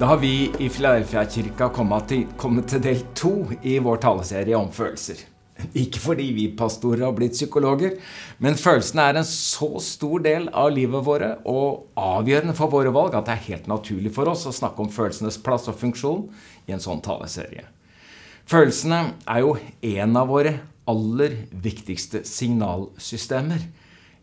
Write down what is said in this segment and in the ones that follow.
Da har vi i Filadelfia-kirka kommet til del to i vår taleserie om følelser. Ikke fordi vi pastorer har blitt psykologer, men følelsene er en så stor del av livet våre og avgjørende for våre valg at det er helt naturlig for oss å snakke om følelsenes plass og funksjon i en sånn taleserie. Følelsene er jo en av våre aller viktigste signalsystemer.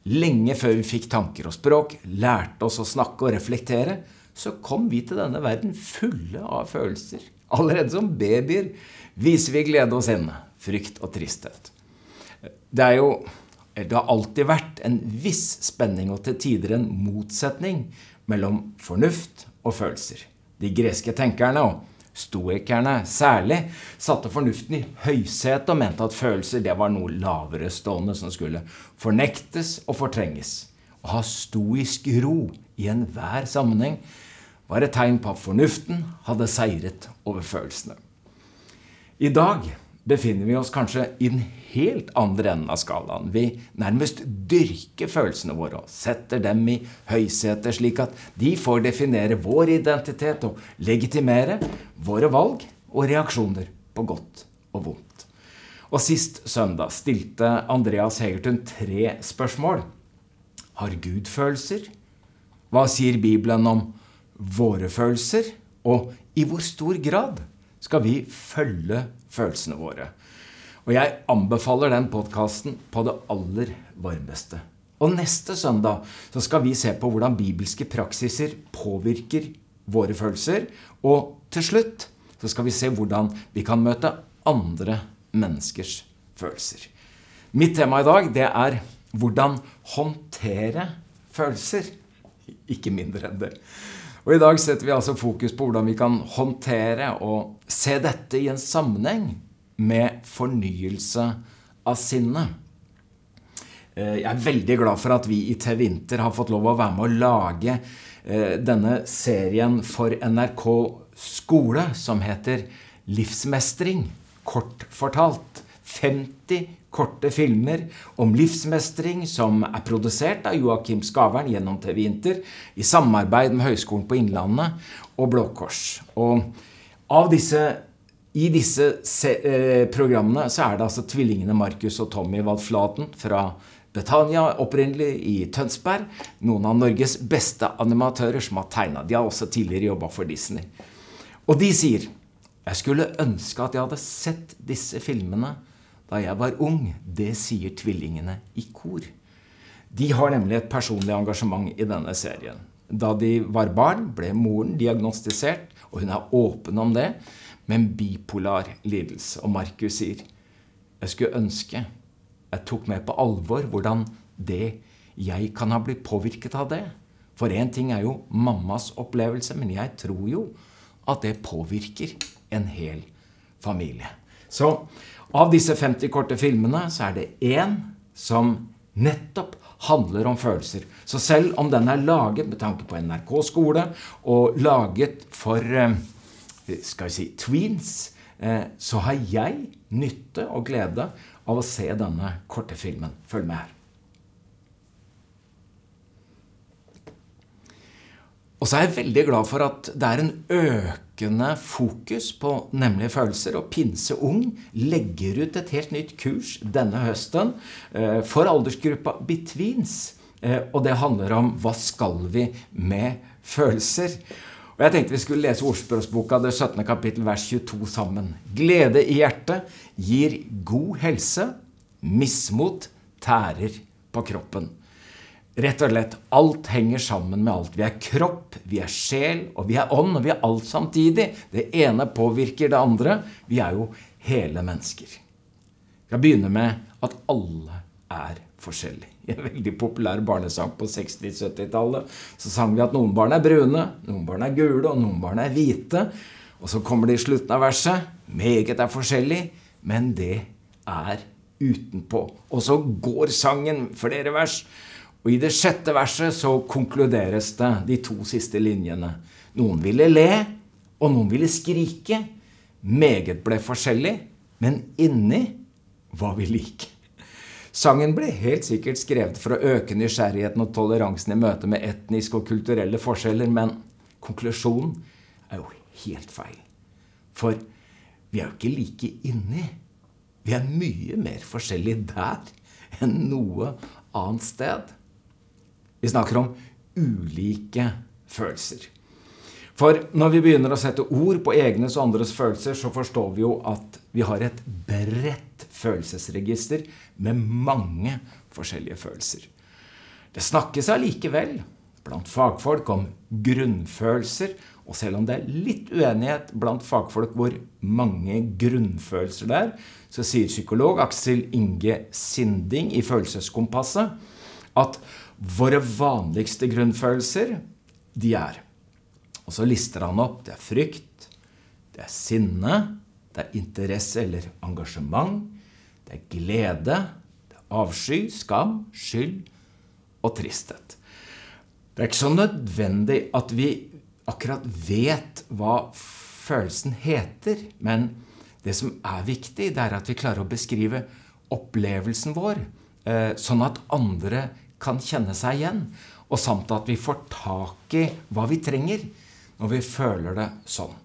Lenge før vi fikk tanker og språk, lærte oss å snakke og reflektere, så kom vi til denne verden fulle av følelser. Allerede som babyer viser vi glede og sinne, frykt og tristhet. Det er jo det har alltid vært en viss spenning og til tider en motsetning mellom fornuft og følelser. De greske tenkerne, og stoikerne særlig, satte fornuften i høysetet og mente at følelser det var noe lavere stående som skulle fornektes og fortrenges. Å ha stoisk ro i enhver sammenheng var et tegn på at fornuften hadde seiret over følelsene. I dag befinner vi oss kanskje i den helt andre enden av skalaen. Vi nærmest dyrker følelsene våre og setter dem i høysetet, slik at de får definere vår identitet og legitimere våre valg og reaksjoner på godt og vondt. Og Sist søndag stilte Andreas Hegertun tre spørsmål. Har Gud følelser? Hva sier Bibelen om våre følelser, og i hvor stor grad skal vi følge følelsene våre. Og jeg anbefaler den podkasten på det aller varmeste. Og neste søndag så skal vi se på hvordan bibelske praksiser påvirker våre følelser. Og til slutt så skal vi se hvordan vi kan møte andre menneskers følelser. Mitt tema i dag det er hvordan håndtere følelser. Ikke mindre enn det. Og I dag setter vi altså fokus på hvordan vi kan håndtere og se dette i en sammenheng med fornyelse av sinnet. Eh, jeg er veldig glad for at vi i TV Vinter har fått lov å være med å lage eh, denne serien for NRK skole som heter Livsmestring. Kort fortalt. 50 korte filmer om livsmestring som er produsert av Joakim Skavern gjennom TV Inter i samarbeid med Høgskolen på Innlandet og Blå Kors. Og disse, I disse eh, programmene så er det altså tvillingene Markus og Tommy Waldflaten fra Betania, opprinnelig i Tønsberg. Noen av Norges beste animatører som har tegna. De har også tidligere jobba for Disney. Og de sier jeg skulle ønske at jeg hadde sett disse filmene da jeg var ung, det sier tvillingene i kor. De har nemlig et personlig engasjement i denne serien. Da de var barn, ble moren diagnostisert, og hun er åpen om det, med en bipolar lidelse. Og Markus sier jeg skulle ønske jeg tok med på alvor hvordan det jeg kan ha blitt påvirket av det. For én ting er jo mammas opplevelse, men jeg tror jo at det påvirker en hel familie. Så av disse 50 korte filmene så er det én som nettopp handler om følelser. Så selv om den er laget med tanke på NRK skole og laget for eh, skal vi si, tweens, eh, så har jeg nytte og glede av å se denne korte filmen. Følg med her. Og så er jeg veldig glad for at det er en økende fokus på nemlige følelser. Og Pinse Ung legger ut et helt nytt kurs denne høsten eh, for aldersgruppa Betweens. Eh, og det handler om hva skal vi med følelser? Og Jeg tenkte vi skulle lese Ordspråksboka det 17. kapittel vers 22 sammen. Glede i hjertet gir god helse. Mismot tærer på kroppen. Rett og slett, alt henger sammen med alt. Vi er kropp, vi er sjel, og vi er ånd, og vi er alt samtidig. Det ene påvirker det andre. Vi er jo hele mennesker. Vi skal begynne med at alle er forskjellige. I en veldig populær barnesang på 60-70-tallet så sang vi at noen barn er brune, noen barn er gule, og noen barn er hvite. Og så kommer det i slutten av verset. Meget er forskjellig, men det er utenpå. Og så går sangen flere vers. Og I det sjette verset så konkluderes det de to siste linjene. Noen ville le, og noen ville skrike. Meget ble forskjellig, men inni var vi like. Sangen ble helt sikkert skrevet for å øke nysgjerrigheten og toleransen i møte med etniske og kulturelle forskjeller, men konklusjonen er jo helt feil. For vi er jo ikke like inni. Vi er mye mer forskjellige der enn noe annet sted. Vi snakker om ulike følelser. For når vi begynner å sette ord på egnes og andres følelser, så forstår vi jo at vi har et bredt følelsesregister med mange forskjellige følelser. Det snakkes allikevel blant fagfolk om grunnfølelser, og selv om det er litt uenighet blant fagfolk hvor mange grunnfølelser det er, så sier psykolog Aksel Inge Sinding i Følelseskompasset at våre vanligste grunnfølelser, de er Og så lister han opp det er frykt, det er sinne, det er interesse eller engasjement, det er glede, det er avsky, skam, skyld og tristhet. Det er ikke så nødvendig at vi akkurat vet hva følelsen heter, men det som er viktig, det er at vi klarer å beskrive opplevelsen vår, eh, sånn at andre kan kjenne seg igjen. Og samt at vi får tak i hva vi trenger når vi føler det sånn.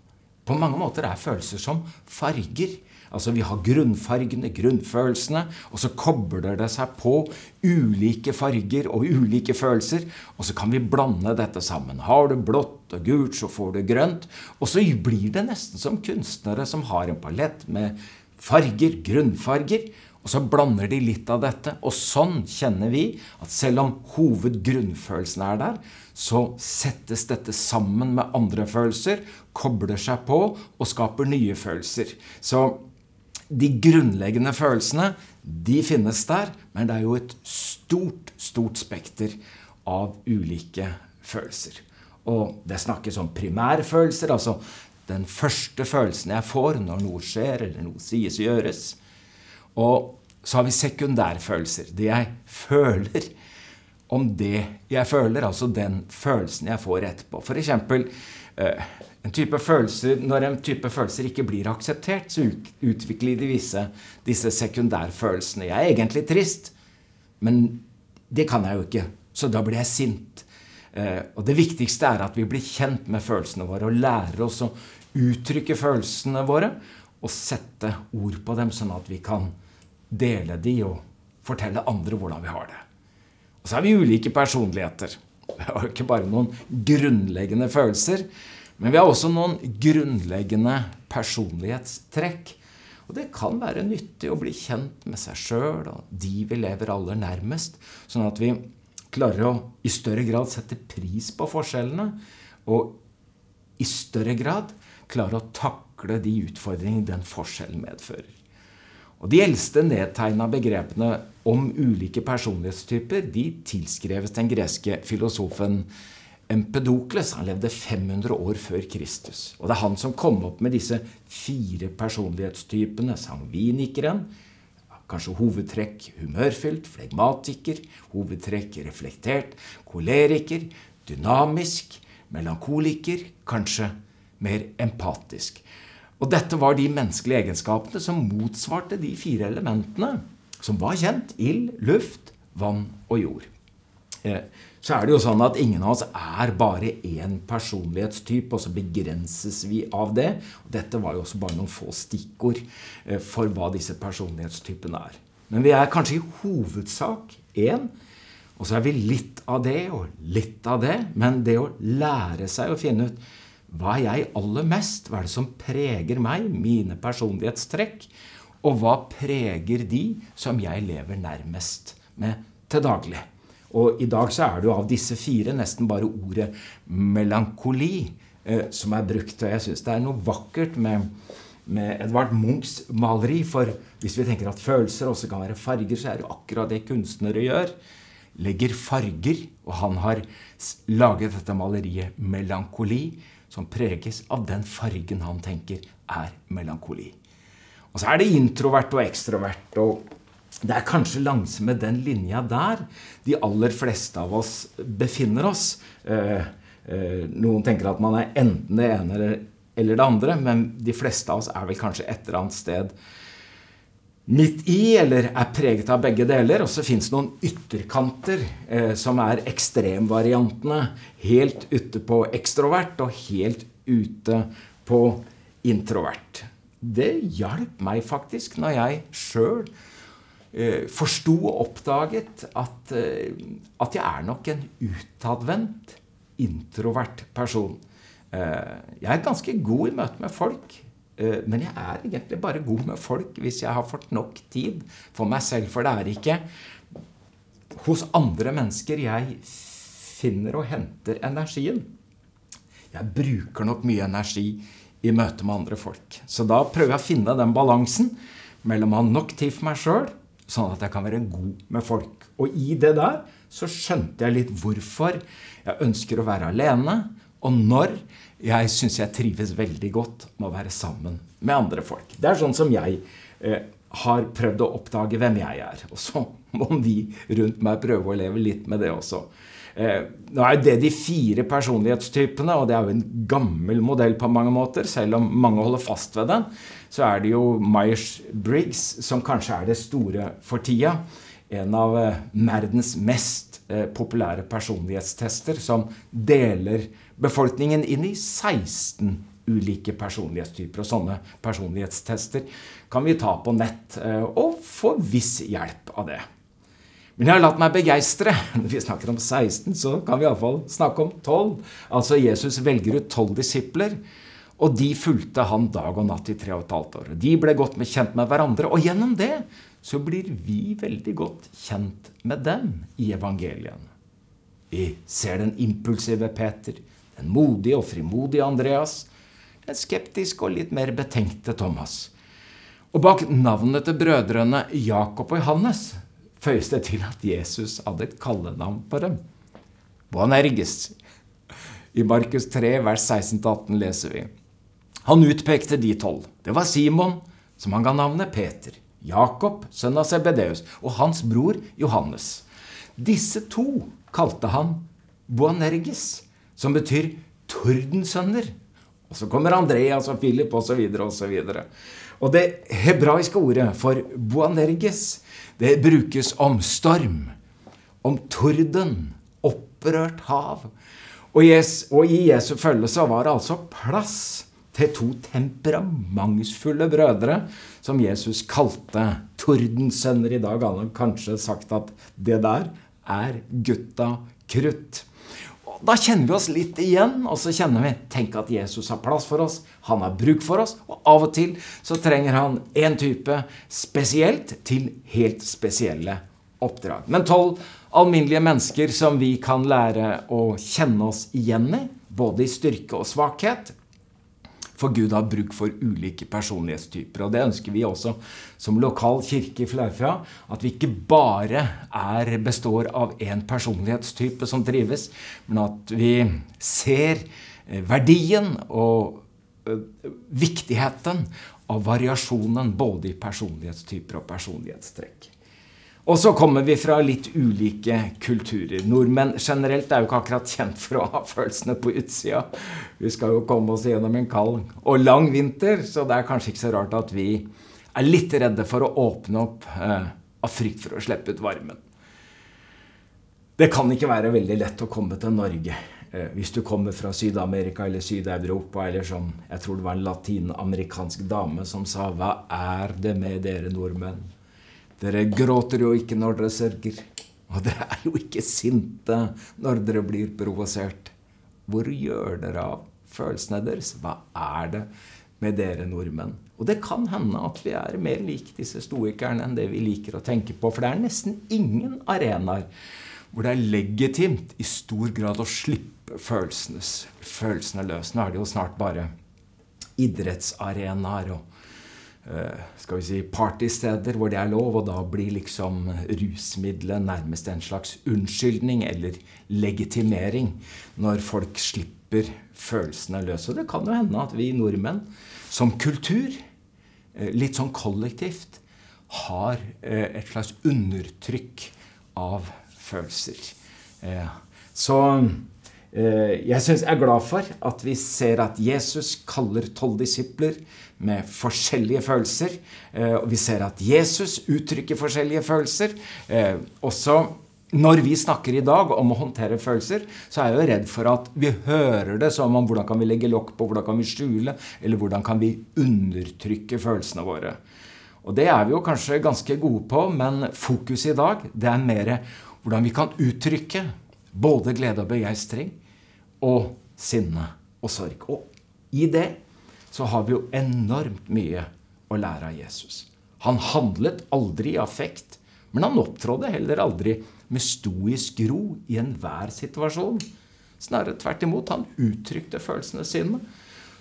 På mange måter er følelser som farger. Altså Vi har grunnfargene, grunnfølelsene, og så kobler det seg på ulike farger og ulike følelser. Og så kan vi blande dette sammen. Har du blått og gult, så får du grønt. Og så blir det nesten som kunstnere som har en palett med farger, grunnfarger. Og så blander de litt av dette. Og sånn kjenner vi at selv om hovedgrunnfølelsen er der, så settes dette sammen med andre følelser, kobler seg på og skaper nye følelser. Så de grunnleggende følelsene, de finnes der, men det er jo et stort, stort spekter av ulike følelser. Og det snakkes om primærfølelser, altså den første følelsen jeg får når noe skjer eller noe sies og gjøres. Og så har vi sekundærfølelser. Det jeg føler om det jeg føler, altså den følelsen jeg får etterpå. F.eks. Eh, en type følelser, når en type følelser ikke blir akseptert, så utvikler de visse, disse sekundærfølelsene. Jeg er egentlig trist, men det kan jeg jo ikke. Så da blir jeg sint. Eh, og det viktigste er at vi blir kjent med følelsene våre og lærer oss å uttrykke følelsene våre og sette ord på dem, sånn at vi kan dele de og fortelle andre hvordan vi har det. Og så er vi ulike personligheter. Vi har ikke bare noen grunnleggende følelser, men vi har også noen grunnleggende personlighetstrekk. Og det kan være nyttig å bli kjent med seg sjøl og de vi lever aller nærmest, sånn at vi klarer å i større grad sette pris på forskjellene, og i større grad klarer å takle de utfordringene den forskjellen medfører. Og De eldste nedtegna begrepene om ulike personlighetstyper de tilskreves den greske filosofen Empedokles. Han levde 500 år før Kristus. Og Det er han som kom opp med disse fire personlighetstypene. Sangvinikeren, kanskje hovedtrekk humørfylt, flegmatiker, hovedtrekk reflektert, koleriker, dynamisk, melankoliker, kanskje mer empatisk. Og dette var de menneskelige egenskapene som motsvarte de fire elementene som var kjent ild, luft, vann og jord. Eh, så er det jo sånn at ingen av oss er bare én personlighetstype, og så begrenses vi av det. Dette var jo også bare noen få stikkord eh, for hva disse personlighetstypene er. Men vi er kanskje i hovedsak én. Og så er vi litt av det og litt av det. Men det å lære seg å finne ut hva er jeg aller mest? Hva er det som preger meg, mine personlighetstrekk? Og hva preger de som jeg lever nærmest med til daglig? Og i dag så er det jo av disse fire nesten bare ordet melankoli eh, som er brukt. Og jeg syns det er noe vakkert med, med Edvard Munchs maleri. For hvis vi tenker at følelser også kan være farger, så er det akkurat det kunstnere gjør. Legger farger. Og han har laget dette maleriet Melankoli som preges av den fargen han tenker er melankoli. Og så er det introvert og ekstrovert. og Det er kanskje langs med den linja der de aller fleste av oss befinner oss. Eh, eh, noen tenker at man er enten det ene eller det andre, men de fleste av oss er vel kanskje et eller annet sted midt i, eller er preget av begge deler. Og så fins det noen ytterkanter, eh, som er ekstremvariantene. Helt ute på ekstrovert og helt ute på introvert. Det hjalp meg faktisk når jeg sjøl eh, forsto og oppdaget at, eh, at jeg er nok en utadvendt, introvert person. Eh, jeg er ganske god i møte med folk. Eh, men jeg er egentlig bare god med folk hvis jeg har fått nok tid for meg selv. For det er ikke hos andre mennesker jeg finner og henter energien. Jeg bruker nok mye energi i møte med andre folk. Så da prøver jeg å finne den balansen mellom å ha nok tid for meg sjøl, sånn at jeg kan være god med folk. Og i det der så skjønte jeg litt hvorfor jeg ønsker å være alene, og når jeg syns jeg trives veldig godt med å være sammen med andre folk. Det er sånn som jeg eh, har prøvd å oppdage hvem jeg er. Og så må de rundt meg prøve å leve litt med det også. Eh, nå er det de fire personlighetstypene, og det er jo en gammel modell på mange måter, selv om mange holder fast ved den. Så er det jo Myers-Briggs som kanskje er det store for tida. En av eh, verdens mest eh, populære personlighetstester som deler befolkningen inn i 16 ulike personlighetstyper. Og sånne personlighetstester kan vi ta på nett og få viss hjelp av det. Men jeg har latt meg begeistre. Når vi snakker om 16, så kan vi iallfall snakke om 12. Altså Jesus velger ut 12 disipler, og de fulgte han dag og natt i tre og et halvt år. De ble godt kjent med hverandre, og gjennom det så blir vi veldig godt kjent med dem i evangelien. Vi ser den impulsive Peter, den modige og frimodige Andreas, den skeptiske og litt mer betenkte Thomas. Og bak navnet til brødrene Jakob og Johannes føyes det til at Jesus hadde et kallenavn på dem. Boanerges. I Markus 3, vers 16-18 leser vi. Han utpekte de tolv. Det var Simon, som han ga navnet Peter. Jakob, sønn av Sebedeus, og hans bror Johannes. Disse to kalte han Boanerges, som betyr tordensønner. Og så kommer Andreas og Philip osv. osv. Og det hebraiske ordet for Boanerges det brukes om storm, om torden, opprørt hav. Og, i Jesu følge så var det altså plass til to temperamentsfulle brødre som Jesus kalte tordensønner. I dag han kanskje sagt at det der er gutta krutt. Da kjenner vi oss litt igjen, og så kjenner vi Tenk at Jesus har plass for oss. Han har bruk for oss. Og av og til så trenger han én type spesielt til helt spesielle oppdrag. Men tolv alminnelige mennesker som vi kan lære å kjenne oss igjen i, både i styrke og svakhet, for Gud har bruk for ulike personlighetstyper. Og det ønsker vi også som lokal kirke i Flaufra. At vi ikke bare er, består av én personlighetstype som trives, men at vi ser eh, verdien og eh, viktigheten av variasjonen både i personlighetstyper og personlighetstrekk. Og så kommer vi fra litt ulike kulturer. Nordmenn generelt er jo ikke akkurat kjent for å ha følelsene på utsida. Vi skal jo komme oss gjennom en kald og lang vinter, så det er kanskje ikke så rart at vi er litt redde for å åpne opp eh, av frykt for å slippe ut varmen. Det kan ikke være veldig lett å komme til Norge eh, hvis du kommer fra Syd-Amerika eller Syd-Europa, eller som jeg tror det var en latinamerikansk dame som sa 'Hva er det med dere nordmenn'? Dere gråter jo ikke når dere sørger. Og dere er jo ikke sinte når dere blir provosert. Hvor gjør dere av følelsene deres? Hva er det med dere nordmenn? Og det kan hende at vi er mer lik disse stoikerne enn det vi liker å tenke på. For det er nesten ingen arenaer hvor det er legitimt i stor grad å slippe følelsene løs. Nå er det jo snart bare idrettsarenaer og skal vi si, partysteder hvor det er lov, og da blir liksom rusmiddelet nærmest en slags unnskyldning eller legitimering når folk slipper følelsene løs. Og det kan jo hende at vi nordmenn som kultur, eh, litt sånn kollektivt, har eh, et slags undertrykk av følelser. Så jeg, synes, jeg er glad for at vi ser at Jesus kaller tolv disipler med forskjellige følelser. Eh, og vi ser at Jesus uttrykker forskjellige følelser. Eh, også når vi snakker i dag om å håndtere følelser, så er jeg jo redd for at vi hører det som om hvordan kan vi legge lokk på, hvordan kan vi skjule, eller hvordan kan vi undertrykke følelsene våre. Og det er vi jo kanskje ganske gode på, men fokuset i dag det er mer hvordan vi kan uttrykke både glede og begeistring og sinne og sorg. Og i det så har vi jo enormt mye å lære av Jesus. Han handlet aldri i affekt, men han opptrådde heller aldri med stoisk ro i enhver situasjon. Snarere tvert imot. Han uttrykte følelsene sine.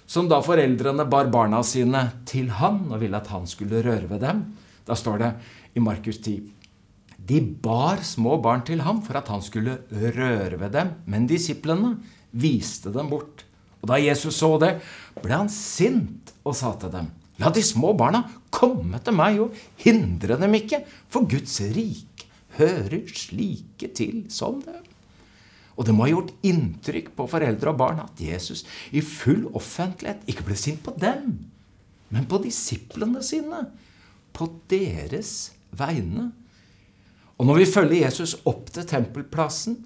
Som da foreldrene bar barna sine til han og ville at han skulle røre ved dem. Da står det i Markus 10 De bar små barn til ham for at han skulle røre ved dem, men disiplene viste dem bort. Og da Jesus så det, ble han sint og sa til dem La de små barna komme til meg, og hindre dem ikke, for Guds rik hører slike til som dem. Og det må ha gjort inntrykk på foreldre og barn at Jesus i full offentlighet ikke ble sint på dem, men på disiplene sine. På deres vegne. Og når vi følger Jesus opp til tempelplassen,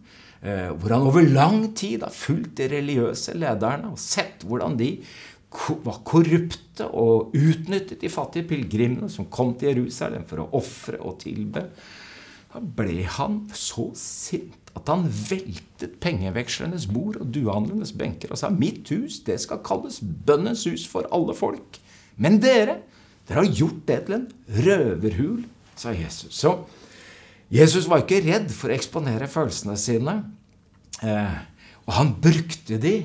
hvor han over lang tid har fulgt de religiøse lederne og sett hvordan de var korrupte og utnyttet de fattige pilegrimene som kom til Jerusalem for å ofre og tilbe, da ble han så sint at han veltet pengevekslernes bord og duehandlernes benker og sa mitt hus, det skal kalles bønnens hus for alle folk. Men dere, dere har gjort det til en røverhul, sa Jesus. Så Jesus var ikke redd for å eksponere følelsene sine. Eh, og han brukte de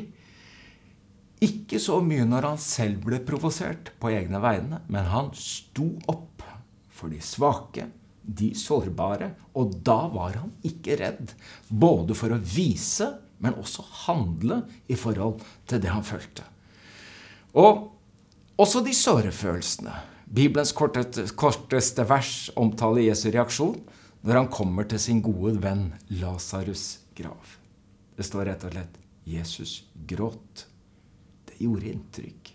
ikke så mye når han selv ble provosert på egne vegne, men han sto opp for de svake de sårbare. Og da var han ikke redd. Både for å vise, men også handle i forhold til det han følte. Og også de såre følelsene. Bibelens korteste, vers omtaler Jesu reaksjon når han kommer til sin gode venn Lasarus' grav. Det står rett og slett Jesus gråt. Det gjorde inntrykk.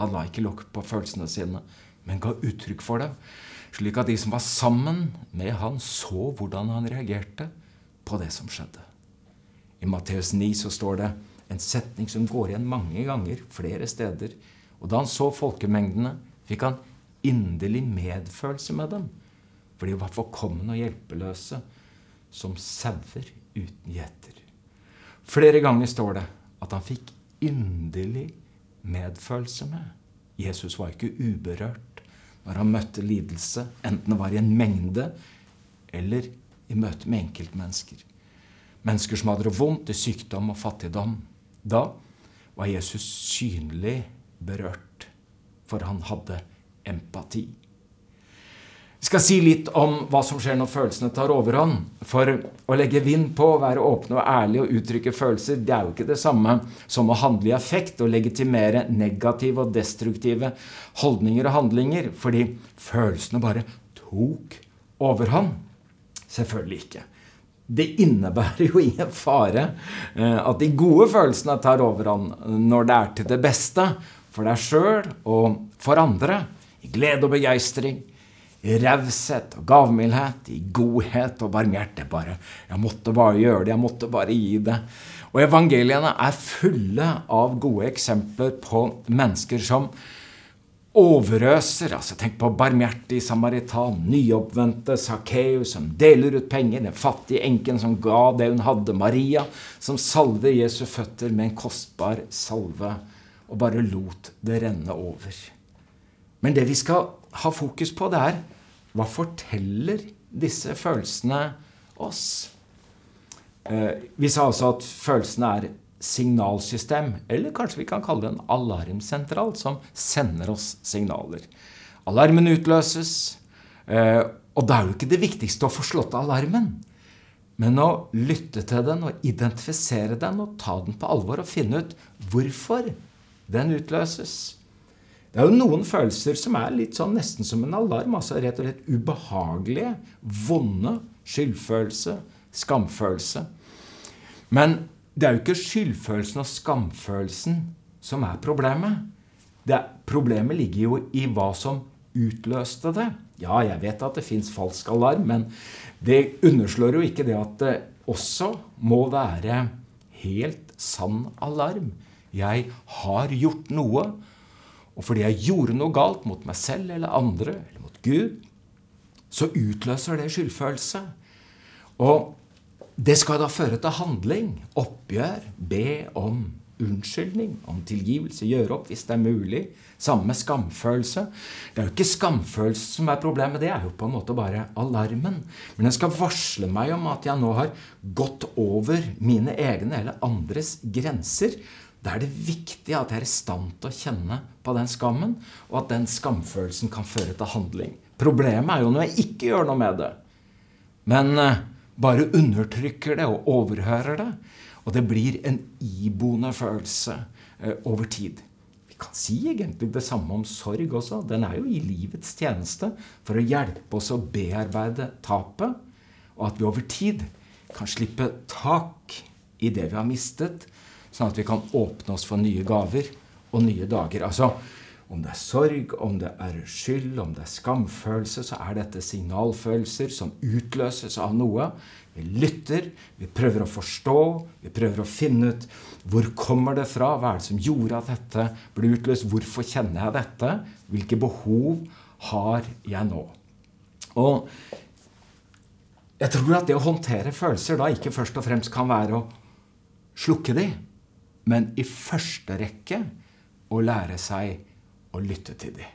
Han la ikke lokk på følelsene sine, men ga uttrykk for det, slik at de som var sammen med han, så hvordan han reagerte på det som skjedde. I Matteus 9 så står det en setning som går igjen mange ganger, flere steder. Og da han så folkemengdene, fikk han inderlig medfølelse med dem. For de var forkomne og hjelpeløse, som sauer uten gjeter. Flere ganger står det at han fikk inderlig medfølelse med. Jesus var ikke uberørt når han møtte lidelse, enten det var i en mengde eller i møte med enkeltmennesker. Mennesker som hadde det vondt i sykdom og fattigdom. Da var Jesus synlig berørt, for han hadde empati. Vi skal si litt om hva som skjer når følelsene tar overhånd. For å legge vind på, være åpne og ærlige og uttrykke følelser, det er jo ikke det samme som å handle i affekt og legitimere negative og destruktive holdninger og handlinger, fordi følelsene bare tok overhånd. Selvfølgelig ikke. Det innebærer jo ingen fare eh, at de gode følelsene tar overhånd når det er til det beste for deg sjøl og for andre. I glede og begeistring i raushet og gavmildhet, i godhet og barmhjertighet. Bare, jeg måtte bare gjøre det, jeg måtte bare gi det. Og evangeliene er fulle av gode eksempler på mennesker som overøser. altså Tenk på barmhjertig samaritan, nyoppvendte Sakkeus som deler ut penger, den fattige enken som ga det hun hadde, Maria som salver Jesu føtter med en kostbar salve, og bare lot det renne over. Men det vi skal ha fokus på, det er hva forteller disse følelsene oss? Eh, vi sa altså at følelsene er signalsystem, eller kanskje vi kan kalle det en alarmsentral, som sender oss signaler. Alarmen utløses, eh, og da er jo ikke det viktigste å få slått alarmen, men å lytte til den og identifisere den og ta den på alvor og finne ut hvorfor den utløses. Det er jo noen følelser som er litt sånn nesten som en alarm. altså Rett og slett ubehagelige, vonde. Skyldfølelse, skamfølelse. Men det er jo ikke skyldfølelsen og skamfølelsen som er problemet. Det, problemet ligger jo i hva som utløste det. Ja, jeg vet at det fins falsk alarm, men det underslår jo ikke det at det også må være helt sann alarm. Jeg har gjort noe, og fordi jeg gjorde noe galt mot meg selv eller andre, eller mot Gud, så utløser det skyldfølelse. Og det skal da føre til handling, oppgjør, be om unnskyldning, om tilgivelse, gjøre opp hvis det er mulig. Samme med skamfølelse. Det er jo ikke skamfølelse som er problemet, det er jo på en måte bare alarmen. Men den skal varsle meg om at jeg nå har gått over mine egne eller andres grenser. Da er det viktig at jeg er i stand til å kjenne på den skammen, og at den skamfølelsen kan føre til handling. Problemet er jo når jeg ikke gjør noe med det, men eh, bare undertrykker det og overhører det. Og det blir en iboende følelse eh, over tid. Vi kan si egentlig det samme om sorg også. Den er jo i livets tjeneste for å hjelpe oss å bearbeide tapet, og at vi over tid kan slippe tak i det vi har mistet, sånn at vi kan åpne oss for nye gaver og nye dager. Altså, om det er sorg, om det er skyld, om det er skamfølelse, så er dette signalfølelser som utløses av noe. Vi lytter, vi prøver å forstå, vi prøver å finne ut hvor kommer det fra, hva er det som gjorde at dette ble utløst, hvorfor kjenner jeg dette, hvilke behov har jeg nå? Og jeg tror at det å håndtere følelser da ikke først og fremst kan være å slukke de, men i første rekke å lære seg å lytte til dem.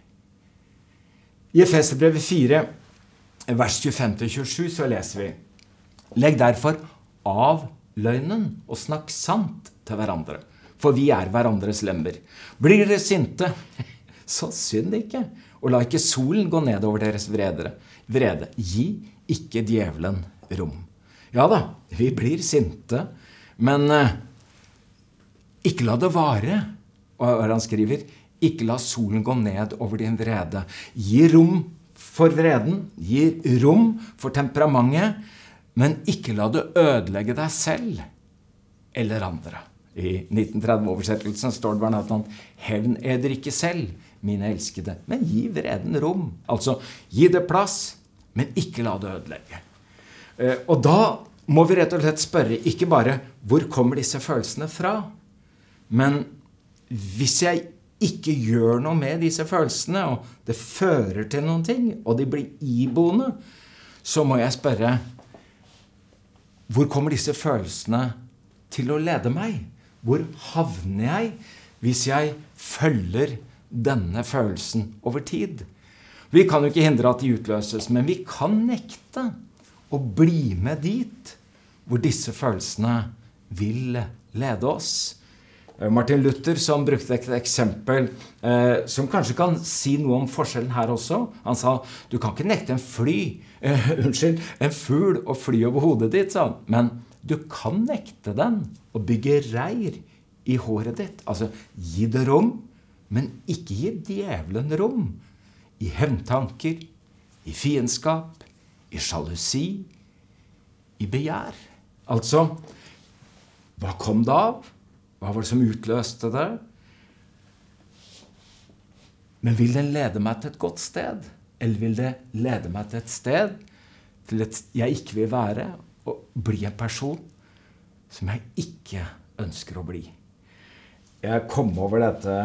I Efeserbrevet 4, vers 25-27, så leser vi Legg derfor av løgnen og snakk sant til hverandre, for vi er hverandres lemmer. Blir dere sinte, så synd ikke, og la ikke solen gå ned over deres vrede. vrede. Gi ikke djevelen rom. Ja da, vi blir sinte, men eh, ikke la det vare. Og han skriver ikke la solen gå ned over din vrede. Gi rom for vreden, gi rom for temperamentet, men ikke la det ødelegge deg selv eller andre. I 1930-oversettelsen står det bl.a.: Hevn eder ikke selv, mine elskede, men gi vreden rom. Altså gi det plass, men ikke la det ødelegge. Eh, og da må vi rett og slett spørre ikke bare hvor kommer disse følelsene fra, men hvis jeg ikke gjør noe med disse følelsene, og det fører til noen ting, og de blir iboende, så må jeg spørre hvor kommer disse følelsene til å lede meg? Hvor havner jeg hvis jeg følger denne følelsen over tid? Vi kan jo ikke hindre at de utløses, men vi kan nekte å bli med dit hvor disse følelsene vil lede oss. Eh, Martin Luther som brukte et eksempel eh, som kanskje kan si noe om forskjellen her også. Han sa du kan ikke nekte en fly, eh, unnskyld, en fugl å fly over hodet ditt, sa han. Men du kan nekte den å bygge reir i håret ditt. Altså gi det rom, men ikke gi djevelen rom. I hevntanker, i fiendskap, i sjalusi, i begjær. Altså, hva kom det av? Hva var det som utløste det? Men vil den lede meg til et godt sted? Eller vil det lede meg til et sted til et jeg ikke vil være, og bli en person som jeg ikke ønsker å bli? Jeg kom over dette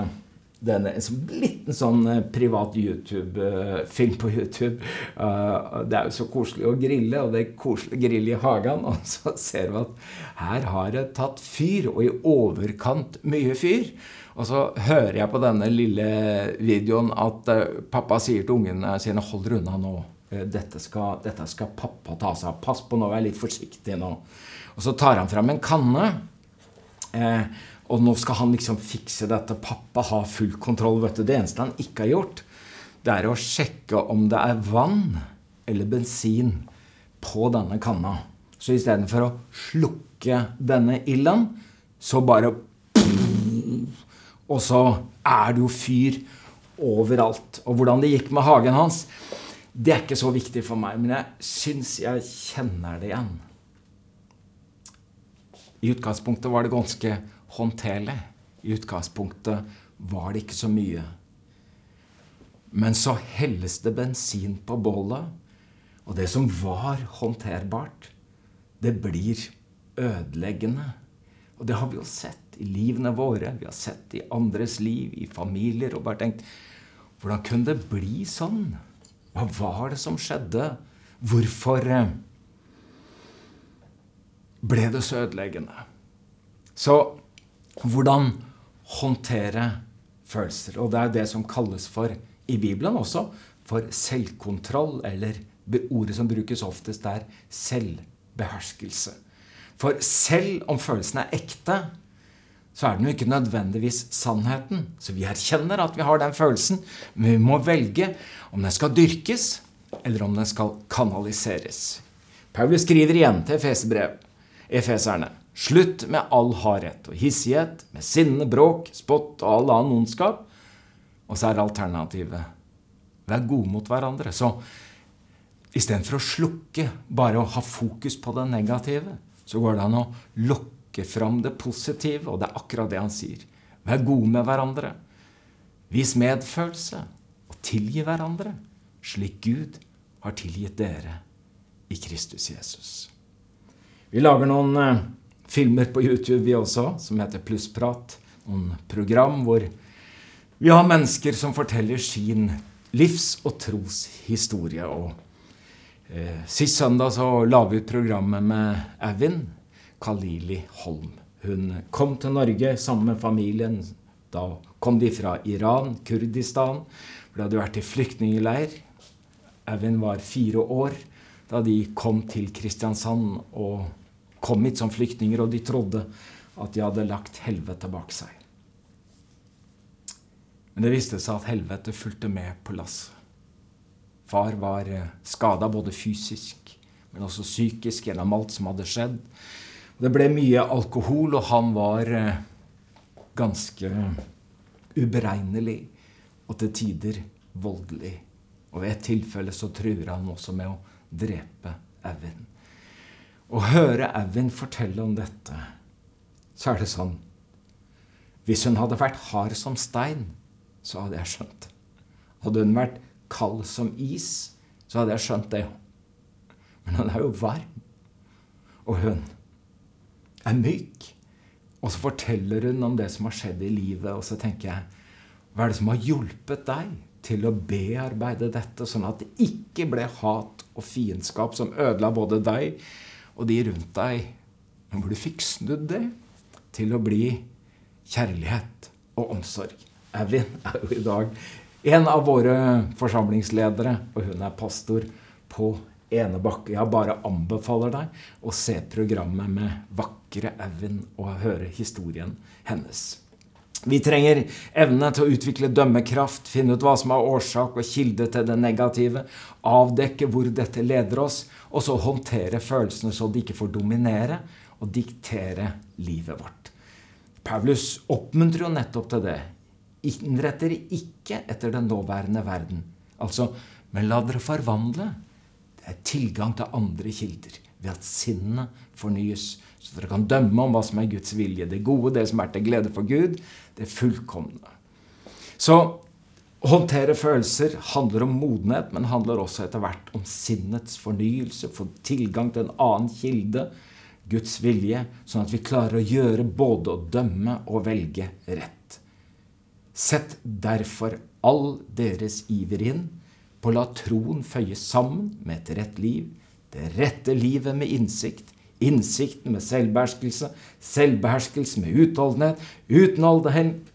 denne, en sånn liten sånn eh, privat YouTube-film på YouTube. Uh, det er jo så koselig å grille, og det er koselig å grille i hagen. Og så ser vi at her har det tatt fyr, og i overkant mye fyr. Og så hører jeg på denne lille videoen at pappa sier til ungene sine 'Hold dere unna nå. Dette skal, dette skal, pappa ta seg av. Pass på nå, vær litt forsiktig nå.' Og så tar han fram en kanne. Eh, og nå skal han liksom fikse dette. Pappa har full kontroll. vet du. Det eneste han ikke har gjort, det er å sjekke om det er vann eller bensin på denne kanna. Så istedenfor å slukke denne ilden, så bare Og så er det jo fyr overalt. Og hvordan det gikk med hagen hans, det er ikke så viktig for meg. Men jeg syns jeg kjenner det igjen. I utgangspunktet var det ganske håndterlig. I utgangspunktet var det ikke så mye. Men så helles det bensin på bålet, og det som var håndterbart, det blir ødeleggende. Og det har vi jo sett i livene våre, vi har sett i andres liv, i familier, og bare tenkt Hvordan kunne det bli sånn? Hva var det som skjedde? Hvorfor eh, ble det så ødeleggende? Så hvordan håndtere følelser? Og det er det som kalles for, i Bibelen også, for selvkontroll, eller ordet som brukes oftest, er selvbeherskelse. For selv om følelsen er ekte, så er den jo ikke nødvendigvis sannheten. Så vi erkjenner at vi har den følelsen, men vi må velge om den skal dyrkes, eller om den skal kanaliseres. Paulus skriver igjen til Efeserbrev, efeserne. Slutt med all hardhet og hissighet, med sinne, bråk, spott og all annen ondskap. Og så er alternativet vær gode mot hverandre. Så istedenfor å slukke, bare å ha fokus på det negative, så går det an å lokke fram det positive, og det er akkurat det han sier. Vær gode med hverandre. Vis medfølelse og tilgi hverandre, slik Gud har tilgitt dere i Kristus Jesus. Vi lager noen eh, filmer på YouTube, vi også, som heter Plussprat. Noen program hvor vi har mennesker som forteller sin livs- og troshistorie. Og Eh, sist søndag så la vi ut programmet med Evin Khalili Holm. Hun kom til Norge sammen med familien. Da kom de fra Iran, Kurdistan. For de hadde vært i flyktningleir. Evin var fire år da de kom til Kristiansand og kom hit som flyktninger, og de trodde at de hadde lagt helvete bak seg. Men det viste seg at helvete fulgte med på lasset. Far var eh, skada både fysisk, men også psykisk gjennom alt som hadde skjedd. Det ble mye alkohol, og han var eh, ganske uberegnelig og til tider voldelig. Og ved et tilfelle så truer han også med å drepe Evin. Å høre Evin fortelle om dette, så er det sånn Hvis hun hadde vært hard som stein, så hadde jeg skjønt det. Hadde hun vært kald som is, så hadde jeg skjønt det. Men han er jo varm. Og hun er myk. Og så forteller hun om det som har skjedd i livet, og så tenker jeg Hva er det som har hjulpet deg til å bearbeide dette, sånn at det ikke ble hat og fiendskap som ødela både deg og de rundt deg, men hvor du fikk snudd det til å bli kjærlighet og omsorg? Evin er jo i dag en av våre forsamlingsledere, og hun er pastor på Enebakke. Jeg bare anbefaler deg å se programmet med vakre Evin og høre historien hennes. Vi trenger evne til å utvikle dømmekraft, finne ut hva som er årsak og kilde til det negative, avdekke hvor dette leder oss, og så håndtere følelsene så de ikke får dominere og diktere livet vårt. Paulus oppmuntrer jo nettopp til det innretter ikke etter den nåværende verden. Altså, men la dere forvandle. Det er tilgang til andre kilder ved at sinnet fornyes. Så dere kan dømme om hva som er Guds vilje. Det gode, det som er til glede for Gud, det fullkomne. Så å håndtere følelser handler om modenhet, men handler også etter hvert om sinnets fornyelse. Få tilgang til en annen kilde, Guds vilje, sånn at vi klarer å gjøre både å dømme og velge rett. Sett derfor all deres iver inn på å la troen føyes sammen med et rett liv, det rette livet med innsikt, innsikten med selvbeherskelse, selvbeherskelse med utholdenhet,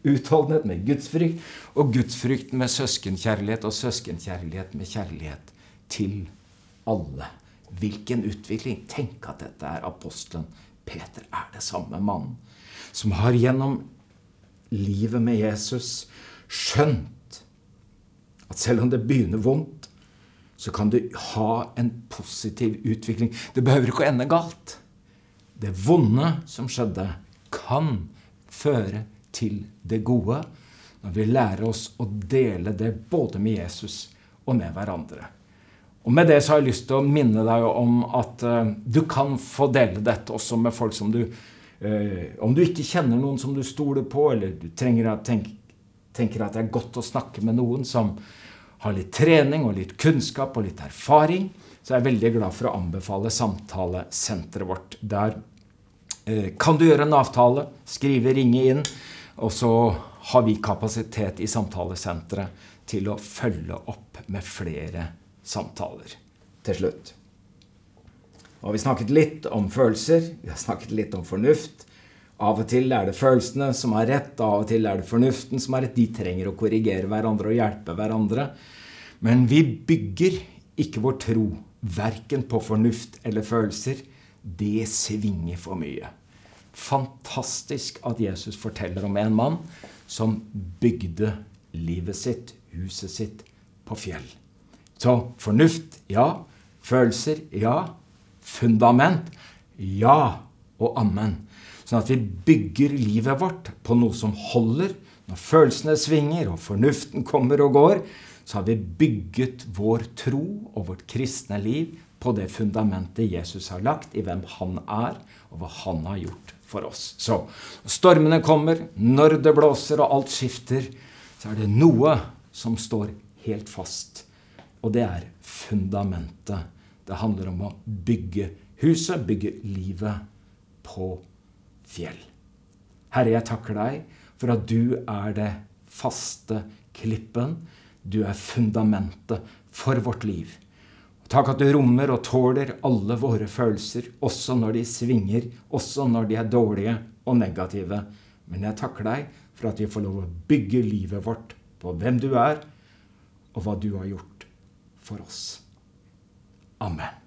utholdenhet med gudsfrykt, og gudsfrykt med søskenkjærlighet, og søskenkjærlighet med kjærlighet til alle. Hvilken utvikling! Tenk at dette er apostelen. Peter er det samme mannen som har gjennom livet med Jesus skjønt at selv om det begynner vondt, så kan du ha en positiv utvikling. Det behøver ikke å ende galt. Det vonde som skjedde, kan føre til det gode når vi lærer oss å dele det både med Jesus og med hverandre. Og Med det så har jeg lyst til å minne deg om at uh, du kan få dele dette også med folk som du Uh, om du ikke kjenner noen som du stoler på, eller du trenger å tenke, tenker at det er godt å snakke med noen som har litt trening og litt kunnskap og litt erfaring, så er jeg veldig glad for å anbefale samtalesenteret vårt. Der eh, kan du gjøre en avtale, skrive, ringe inn, og så har vi kapasitet i samtalesenteret til å følge opp med flere samtaler. Til slutt. Og vi snakket litt om følelser, vi har snakket litt om fornuft. Av og til er det følelsene som har rett, av og til er det fornuften som har rett. De trenger å korrigere hverandre og hjelpe hverandre. Men vi bygger ikke vår tro verken på fornuft eller følelser. Det svinger for mye. Fantastisk at Jesus forteller om en mann som bygde livet sitt, huset sitt, på fjell. Så fornuft, ja. Følelser, ja fundament. Ja og amen. Sånn at vi bygger livet vårt på noe som holder. Når følelsene svinger og fornuften kommer og går, så har vi bygget vår tro og vårt kristne liv på det fundamentet Jesus har lagt i hvem han er, og hva han har gjort for oss. Så stormene kommer, når det blåser og alt skifter, så er det noe som står helt fast. Og det er fundamentet det handler om å bygge huset, bygge livet på fjell. Herre, jeg takker deg for at du er det faste klippen. Du er fundamentet for vårt liv. Takk at du rommer og tåler alle våre følelser, også når de svinger, også når de er dårlige og negative. Men jeg takker deg for at vi får lov å bygge livet vårt på hvem du er, og hva du har gjort for oss. Amen.